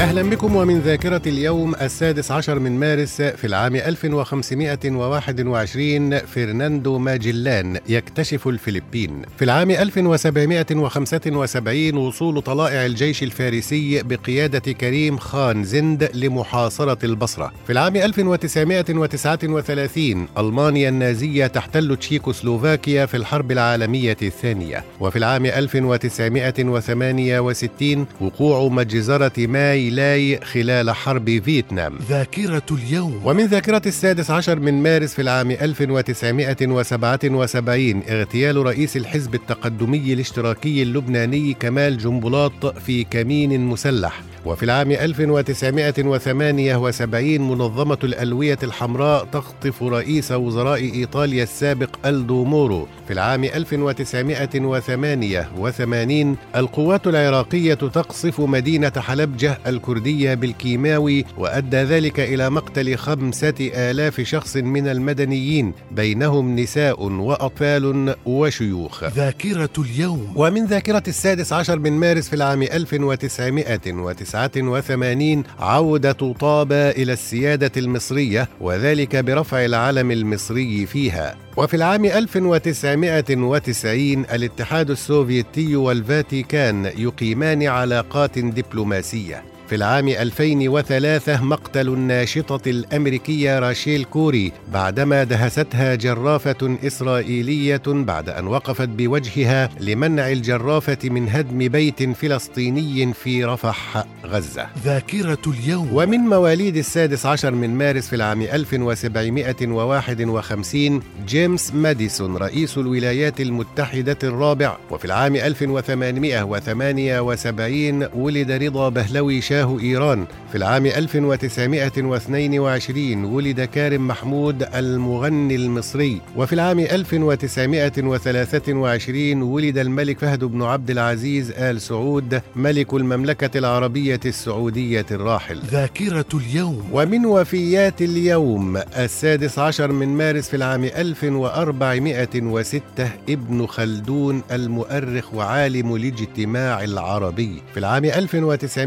أهلا بكم ومن ذاكرة اليوم السادس عشر من مارس في العام 1521 فرناندو ماجلان يكتشف الفلبين. في العام 1775 وصول طلائع الجيش الفارسي بقيادة كريم خان زند لمحاصرة البصرة. في العام 1939 ألمانيا النازية تحتل تشيكوسلوفاكيا في الحرب العالمية الثانية. وفي العام 1968 وقوع مجزرة ماي لاي خلال حرب فيتنام. ذاكرة اليوم. ومن ذاكرة السادس عشر من مارس في العام 1977 اغتيال رئيس الحزب التقدمي الاشتراكي اللبناني كمال جنبلاط في كمين مسلح. وفي العام 1978 منظمة الألوية الحمراء تخطف رئيس وزراء إيطاليا السابق ألدو مورو. في العام 1988 القوات العراقية تقصف مدينة حلبجة الكردية بالكيماوي وأدى ذلك إلى مقتل خمسة آلاف شخص من المدنيين بينهم نساء وأطفال وشيوخ. ذاكرة اليوم. ومن ذاكرة السادس عشر من مارس في العام 1990 1989 عودة طابة إلى السيادة المصرية وذلك برفع العلم المصري فيها. وفي العام 1990 الاتحاد السوفيتي والفاتيكان يقيمان علاقات دبلوماسية. في العام 2003 مقتل الناشطة الأمريكية راشيل كوري بعدما دهستها جرافة إسرائيلية بعد أن وقفت بوجهها لمنع الجرافة من هدم بيت فلسطيني في رفح غزة. ذاكرة اليوم. ومن مواليد السادس عشر من مارس في العام 1751 جيمس ماديسون رئيس الولايات المتحدة الرابع وفي العام 1878 ولد رضا بهلوي شاه شاه إيران. في العام 1922 ولد كارم محمود المغني المصري. وفي العام 1923 ولد الملك فهد بن عبد العزيز آل سعود ملك المملكة العربية السعودية الراحل. ذاكرة اليوم. ومن وفيات اليوم السادس عشر من مارس في العام 1406 ابن خلدون المؤرخ وعالم الاجتماع العربي. في العام 1905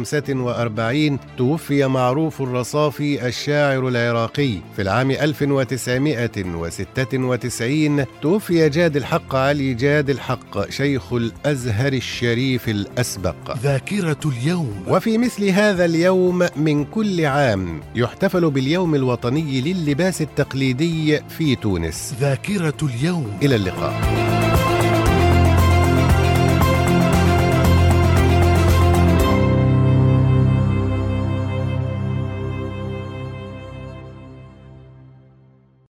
1945 توفي معروف الرصافي الشاعر العراقي. في العام 1996 توفي جاد الحق علي جاد الحق شيخ الأزهر الشريف الأسبق. ذاكرة اليوم. وفي مثل هذا اليوم من كل عام يحتفل باليوم الوطني للباس التقليدي في تونس. ذاكرة اليوم. إلى اللقاء.